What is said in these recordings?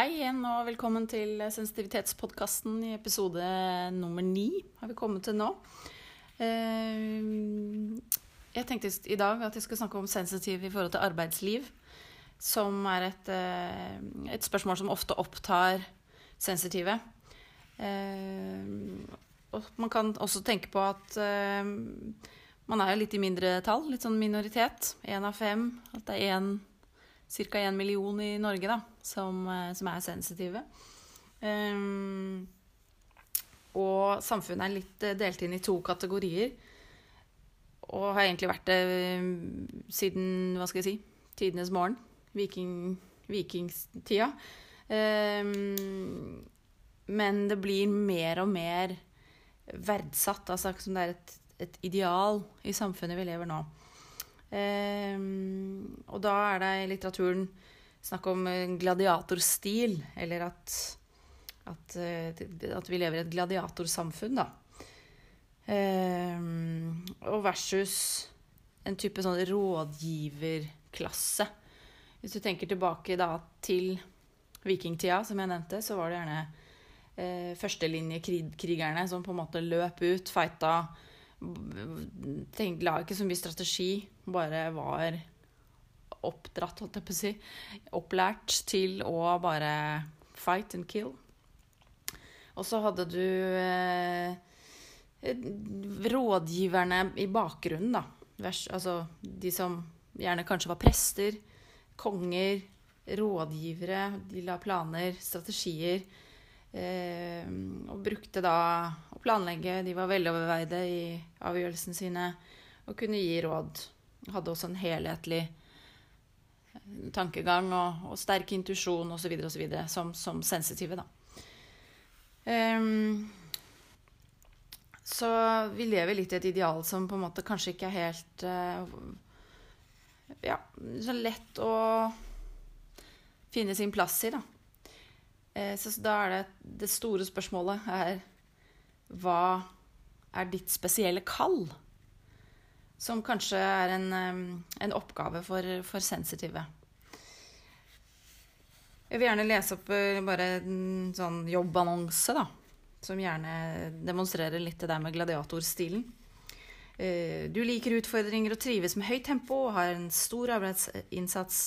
Hei igjen og velkommen til sensitivitetspodkasten i episode nummer ni har vi kommet til nå. Eh, jeg tenkte i dag at jeg skulle snakke om sensitiv i forhold til arbeidsliv. Som er et, eh, et spørsmål som ofte opptar sensitive. Eh, og man kan også tenke på at man er jo litt i mindre tall, litt sånn minoritet. Én av fem. At det er én ca. én million i Norge da, som, eh, som er sensitive. Um, og samfunnet er litt eh, delt inn i to kategorier. Og har egentlig vært det siden hva skal jeg si, tidenes morgen. Viking, vikingtida. Um, men det blir mer og mer verdsatt. Altså som det er et, et ideal i samfunnet vi lever nå. Um, og da er det i litteraturen snakk om gladiatorstil, eller at, at, eh, at vi lever i et gladiatorsamfunn, da. Um, og versus en type sånn rådgiverklasse. Hvis du tenker tilbake da til vikingtida, som jeg nevnte, så var det gjerne eh, førstelinjekrigerne som på en måte løp ut, fighta tenk, la ikke så mye strategi, bare var oppdratt, holdt jeg på å si. Opplært til å bare fight and kill. Og så hadde du eh, rådgiverne i bakgrunnen, da. Vers, altså de som gjerne kanskje var prester, konger, rådgivere. De la planer, strategier. Eh, og brukte da å planlegge. De var veloverveide i avgjørelsene sine og kunne gi råd. Hadde også en helhetlig eh, tankegang og, og sterk intuisjon osv. Som, som sensitive, da. Um, så vi lever litt i et ideal som på en måte kanskje ikke er helt uh, Ja, så lett å finne sin plass i, da. Eh, så da er det det store spørsmålet er Hva er ditt spesielle kall? Som kanskje er en, en oppgave for, for, sensitive. Jeg vil gjerne lese opp eh, bare en sånn jobbannonse, da. Som gjerne demonstrerer litt det der med gladiatorstilen. Eh, du liker utfordringer og trives med høyt tempo og har en stor arbeidsinnsats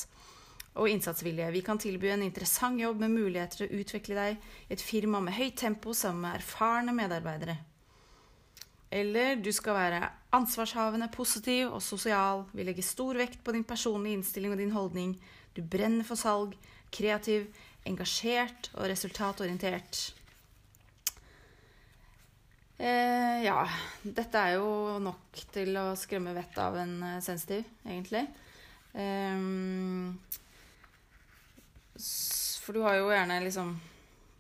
og innsatsvilje. Vi kan tilby en interessant jobb med muligheter til å utvikle deg i et firma med høyt tempo sammen med erfarne medarbeidere. Eller du skal være ansvarshavende, positiv og sosial. Vi legger stor vekt på din personlige innstilling og din holdning. Du brenner for salg, kreativ, engasjert og resultatorientert. Eh, ja, dette er jo nok til å skremme vettet av en eh, sensitiv, egentlig. Eh, for du har jo gjerne liksom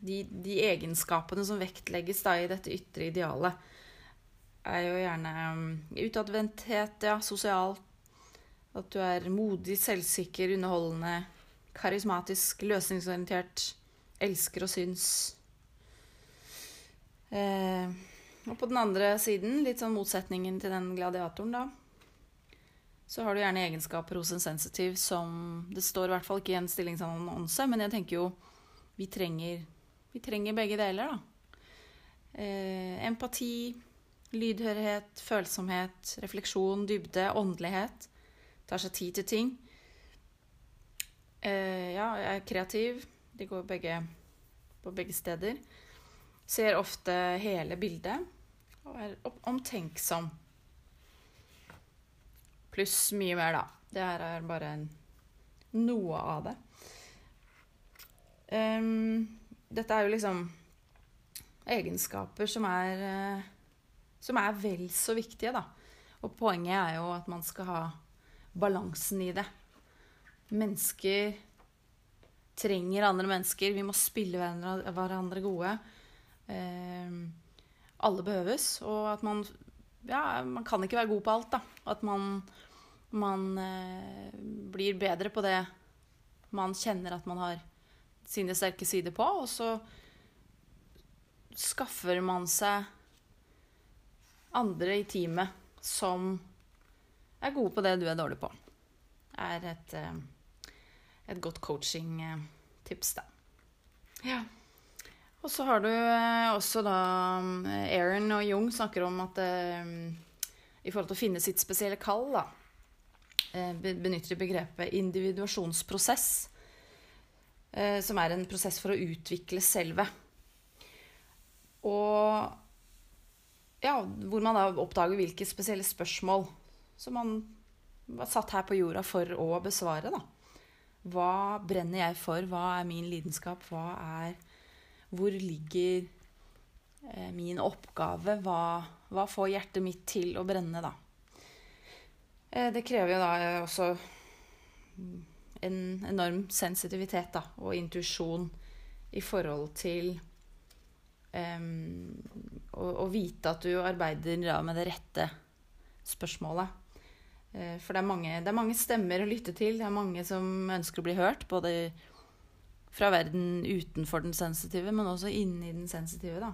de, de egenskapene som vektlegges da i dette ytre idealet, er jo gjerne um, utadvendthet, ja, sosial. At du er modig, selvsikker, underholdende, karismatisk, løsningsorientert, elsker og syns. Eh, og på den andre siden, litt sånn motsetningen til den gladiatoren, da så har du gjerne egenskaper hos en sensitiv som Det står i hvert fall ikke i en stillingsannonse, men jeg tenker jo vi trenger, vi trenger begge deler, da. Eh, empati, lydhørighet, følsomhet, refleksjon, dybde, åndelighet. Tar seg tid til ting. Eh, ja, jeg er kreativ. Det går begge, på begge steder. Ser ofte hele bildet og er omtenksom. Pluss mye mer, da. Det her er bare noe av det. Um, dette er jo liksom egenskaper som er uh, Som er vel så viktige, da. Og poenget er jo at man skal ha balansen i det. Mennesker trenger andre mennesker. Vi må spille hverandre gode. Um, alle behøves. Og at man ja, man kan ikke være god på alt, da. At man, man eh, blir bedre på det man kjenner at man har sine sterke sider på, og så skaffer man seg andre i teamet som er gode på det du er dårlig på. er et, eh, et godt coaching-tips, da. Ja. Og så har du eh, også da Aaron og Jung snakker om at i forhold til å finne sitt spesielle kall, da, eh, benytter de begrepet individuasjonsprosess, eh, som er en prosess for å utvikle selvet. Og ja, hvor man da oppdager hvilke spesielle spørsmål som man var satt her på jorda for å besvare, da. Hva brenner jeg for? Hva er min lidenskap? Hva er Hvor ligger eh, min oppgave? Hva, hva får hjertet mitt til å brenne, da? Eh, det krever jo da eh, også en enorm sensitivitet da, og intuisjon i forhold til um, å, å vite at du arbeider da, med det rette spørsmålet. Eh, For det er, mange, det er mange stemmer å lytte til. Det er mange som ønsker å bli hørt. Både fra verden utenfor den sensitive, men også inni den sensitive. Da.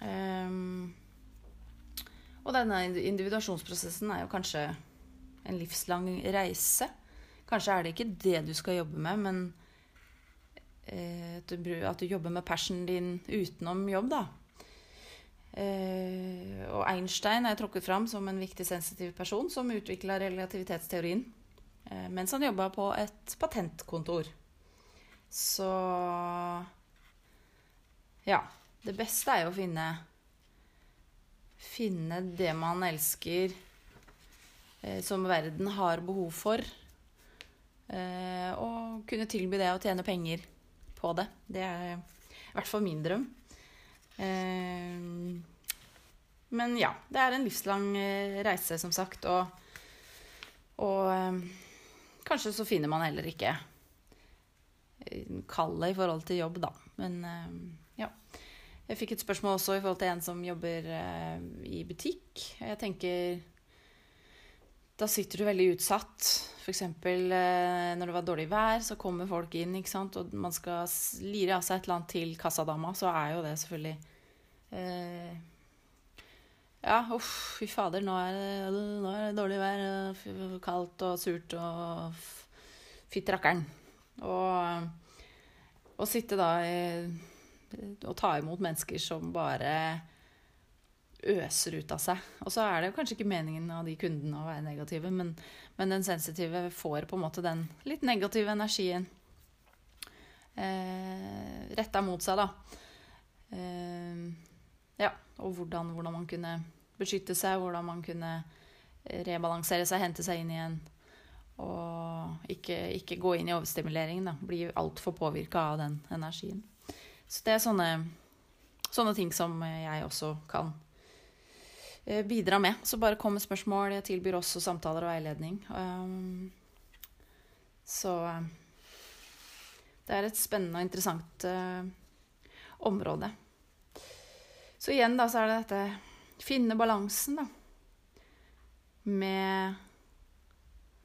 Ehm, og denne individuasjonsprosessen er jo kanskje en livslang reise. Kanskje er det ikke det du skal jobbe med, men eh, at, du, at du jobber med passionen din utenom jobb, da. Eh, og Einstein er trukket fram som en viktig sensitiv person som utvikla relativitetsteorien eh, mens han jobba på et patentkontor. Så Ja. Det beste er jo å finne Finne det man elsker, eh, som verden har behov for. Eh, og kunne tilby det og tjene penger på det. Det er i hvert fall min drøm. Eh, men ja, det er en livslang eh, reise, som sagt. Og, og eh, kanskje så finner man heller ikke eh, kallet i forhold til jobb, da. Men. Jeg fikk et spørsmål også i forhold til en som jobber eh, i butikk. Jeg tenker Da sitter du veldig utsatt. F.eks. Eh, når det var dårlig vær, så kommer folk inn, ikke sant? og man skal lire av seg et eller annet til kassadama, så er jo det selvfølgelig eh, Ja, uff, fy fader, nå er, det, nå er det dårlig vær, kaldt og surt og fytti rakkeren. Og å sitte da i å ta imot mennesker som bare øser ut av seg. Og så er det kanskje ikke meningen av de kundene å være negative, men, men den sensitive får på en måte den litt negative energien eh, retta mot seg, da. Eh, ja, og hvordan, hvordan man kunne beskytte seg, hvordan man kunne rebalansere seg, hente seg inn igjen. Og ikke, ikke gå inn i overstimulering, da. Bli altfor påvirka av den energien. Så det er sånne, sånne ting som jeg også kan eh, bidra med. Så bare kom med spørsmål. Jeg tilbyr også samtaler og veiledning. Um, så eh, det er et spennende og interessant eh, område. Så igjen da, så er det dette finne balansen, da. Med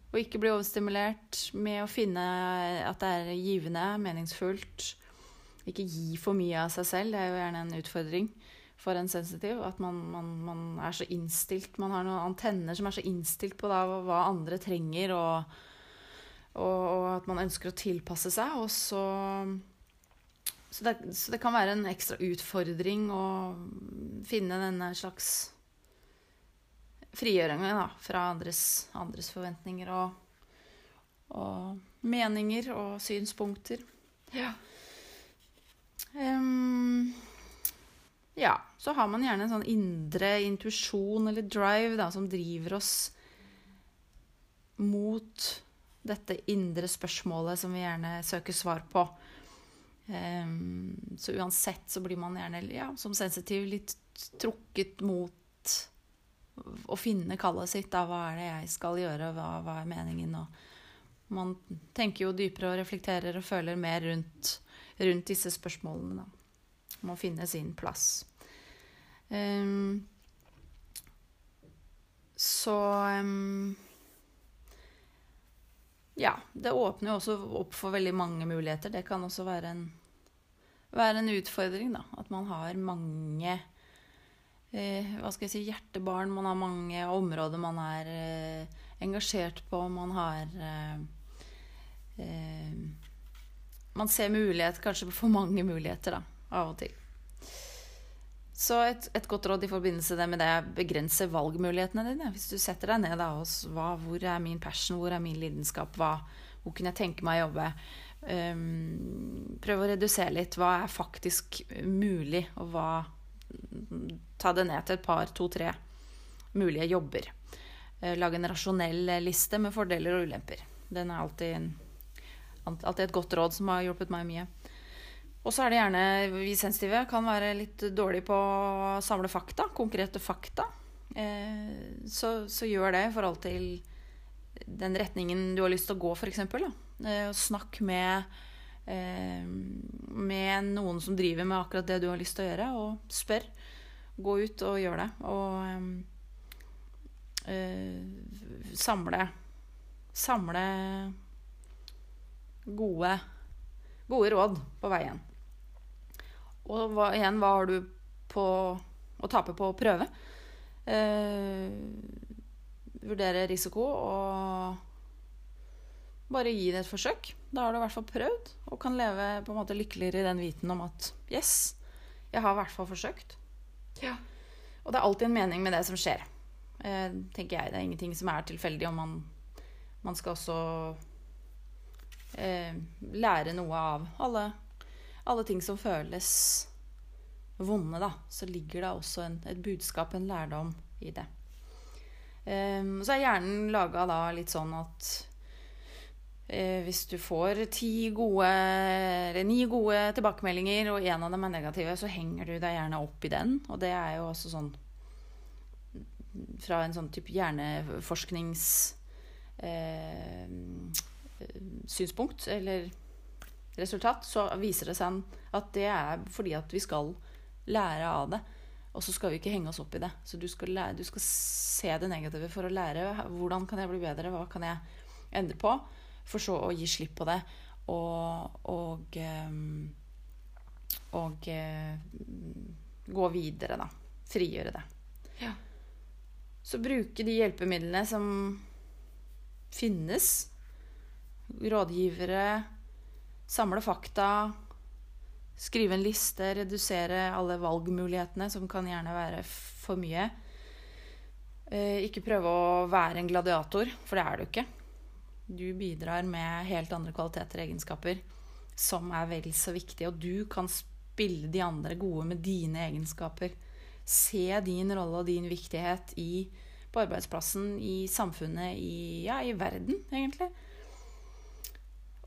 å ikke bli overstimulert, med å finne at det er givende, meningsfullt. Ikke gi for mye av seg selv. Det er jo gjerne en utfordring for en sensitiv. At man, man, man er så innstilt Man har noen antenner som er så innstilt på da, hva andre trenger, og, og, og at man ønsker å tilpasse seg. Og så så det, så det kan være en ekstra utfordring å finne denne slags frigjøringen da, fra andres, andres forventninger og, og meninger og synspunkter. Ja. Em, ja, så har man gjerne en sånn indre intuisjon eller drive da, som driver oss mot dette indre spørsmålet som vi gjerne søker svar på. Um, så uansett så blir man gjerne ja, som sensitiv litt trukket mot å finne kallet sitt. Da. Hva er det jeg skal gjøre, hva, hva er meningen? Og man tenker jo dypere og reflekterer og føler mer rundt, rundt disse spørsmålene. Da. Må finne sin plass. Um, så um, Ja, det åpner jo også opp for veldig mange muligheter. Det kan også være en, være en utfordring, da. At man har mange eh, hva skal jeg si, hjertebarn. Man har mange områder man er eh, engasjert på. Man har eh, eh, man ser mulighet, kanskje for mange muligheter, da, av og til. Så et, et godt råd i forbindelse med det begrense valgmulighetene dine. Hvis du setter deg ned da, og hva, hvor er min passion, hvor er min lidenskap, hva, hvor kunne jeg tenke meg å jobbe? Um, prøv å redusere litt. Hva er faktisk mulig, og hva Ta det ned til et par, to, tre mulige jobber. Uh, lag en rasjonell liste med fordeler og ulemper. Den er alltid, en, alltid et godt råd som har hjulpet meg mye. Og så er det gjerne vi sensitive kan være litt dårlige på å samle fakta, konkrete fakta. Eh, så, så, gjør det i forhold til den retningen du har lyst til å gå, f.eks. Eh, snakk med, eh, med noen som driver med akkurat det du har lyst til å gjøre, og spør. Gå ut og gjør det. Og eh, samle Samle gode, gode råd på veien. Og hva, igjen, hva har du på å tape på å prøve? Eh, vurdere risiko og bare gi det et forsøk. Da har du i hvert fall prøvd og kan leve på en måte lykkeligere i den viten om at yes, jeg har i hvert fall forsøkt. Ja. Og det er alltid en mening med det som skjer. Eh, tenker jeg. Det er ingenting som er tilfeldig. Og man, man skal også eh, lære noe av alle alle ting som føles vonde, da, så ligger det også en, et budskap, en lærdom, i det. Eh, så er hjernen laga da litt sånn at eh, hvis du får ti gode, eller ni gode tilbakemeldinger, og én av dem er negative, så henger du deg gjerne opp i den. Og det er jo også sånn fra en sånn type hjerneforsknings uh, synspunkt, eller resultat, så viser det seg at det er fordi at vi skal lære av det. Og så skal vi ikke henge oss opp i det. Så du skal, lære, du skal se det negative for å lære. Hvordan kan jeg bli bedre? Hva kan jeg endre på? For så å gi slipp på det. Og, og, ehm, og eh, gå videre, da. Frigjøre det. Ja. Så bruke de hjelpemidlene som finnes. Rådgivere, Samle fakta, skrive en liste, redusere alle valgmulighetene, som kan gjerne være for mye. Eh, ikke prøve å være en gladiator, for det er du ikke. Du bidrar med helt andre kvaliteter og egenskaper som er vel så viktige, og du kan spille de andre gode med dine egenskaper. Se din rolle og din viktighet i, på arbeidsplassen, i samfunnet, i, ja, i verden, egentlig.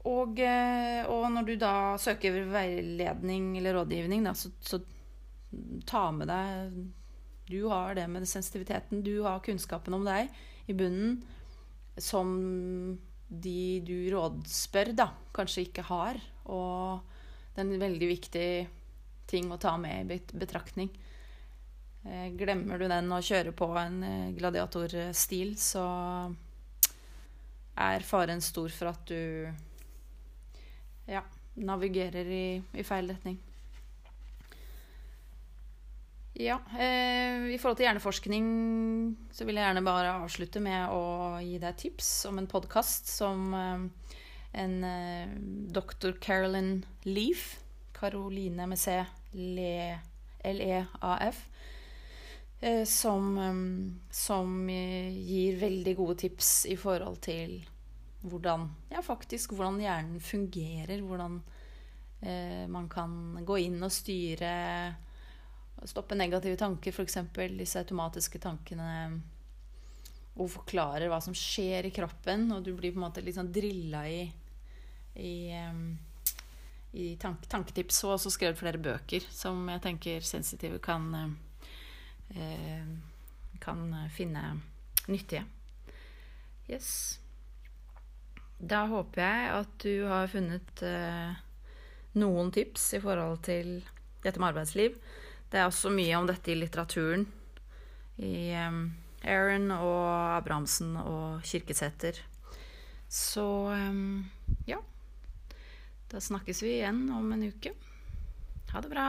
Og, eh, og, når du da søker veiledning eller rådgivning, da, så, så, ta med deg Du har det med sensitiviteten, du har kunnskapen om deg i bunnen som de du rådspør, da, kanskje ikke har. Og det er en veldig viktig ting å ta med i betraktning. Eh, glemmer du den og kjører på en eh, gladiatorstil, så er faren stor for at du ja, navigerer i, i feil retning. Ja, eh, I forhold til hjerneforskning så vil jeg gjerne bare avslutte med å gi deg tips om en podkast som eh, en eh, doktor Carolyn Leaf, Caroline med C, L-E-A-F, eh, som, eh, som gir veldig gode tips i forhold til hvordan, ja, faktisk, hvordan hjernen fungerer. Hvordan eh, man kan gå inn og styre Stoppe negative tanker, f.eks. disse automatiske tankene. Og forklarer hva som skjer i kroppen. Og du blir på en måte litt sånn drilla i, i, i tank, tanketips. Og også skrevet flere bøker som jeg tenker sensitive kan, eh, kan finne nyttige. Yes. Da håper jeg at du har funnet eh, noen tips i forhold til dette med arbeidsliv. Det er også mye om dette i litteraturen. I eh, Aaron og Abrahamsen og Kirkesæter. Så eh, ja. Da snakkes vi igjen om en uke. Ha det bra.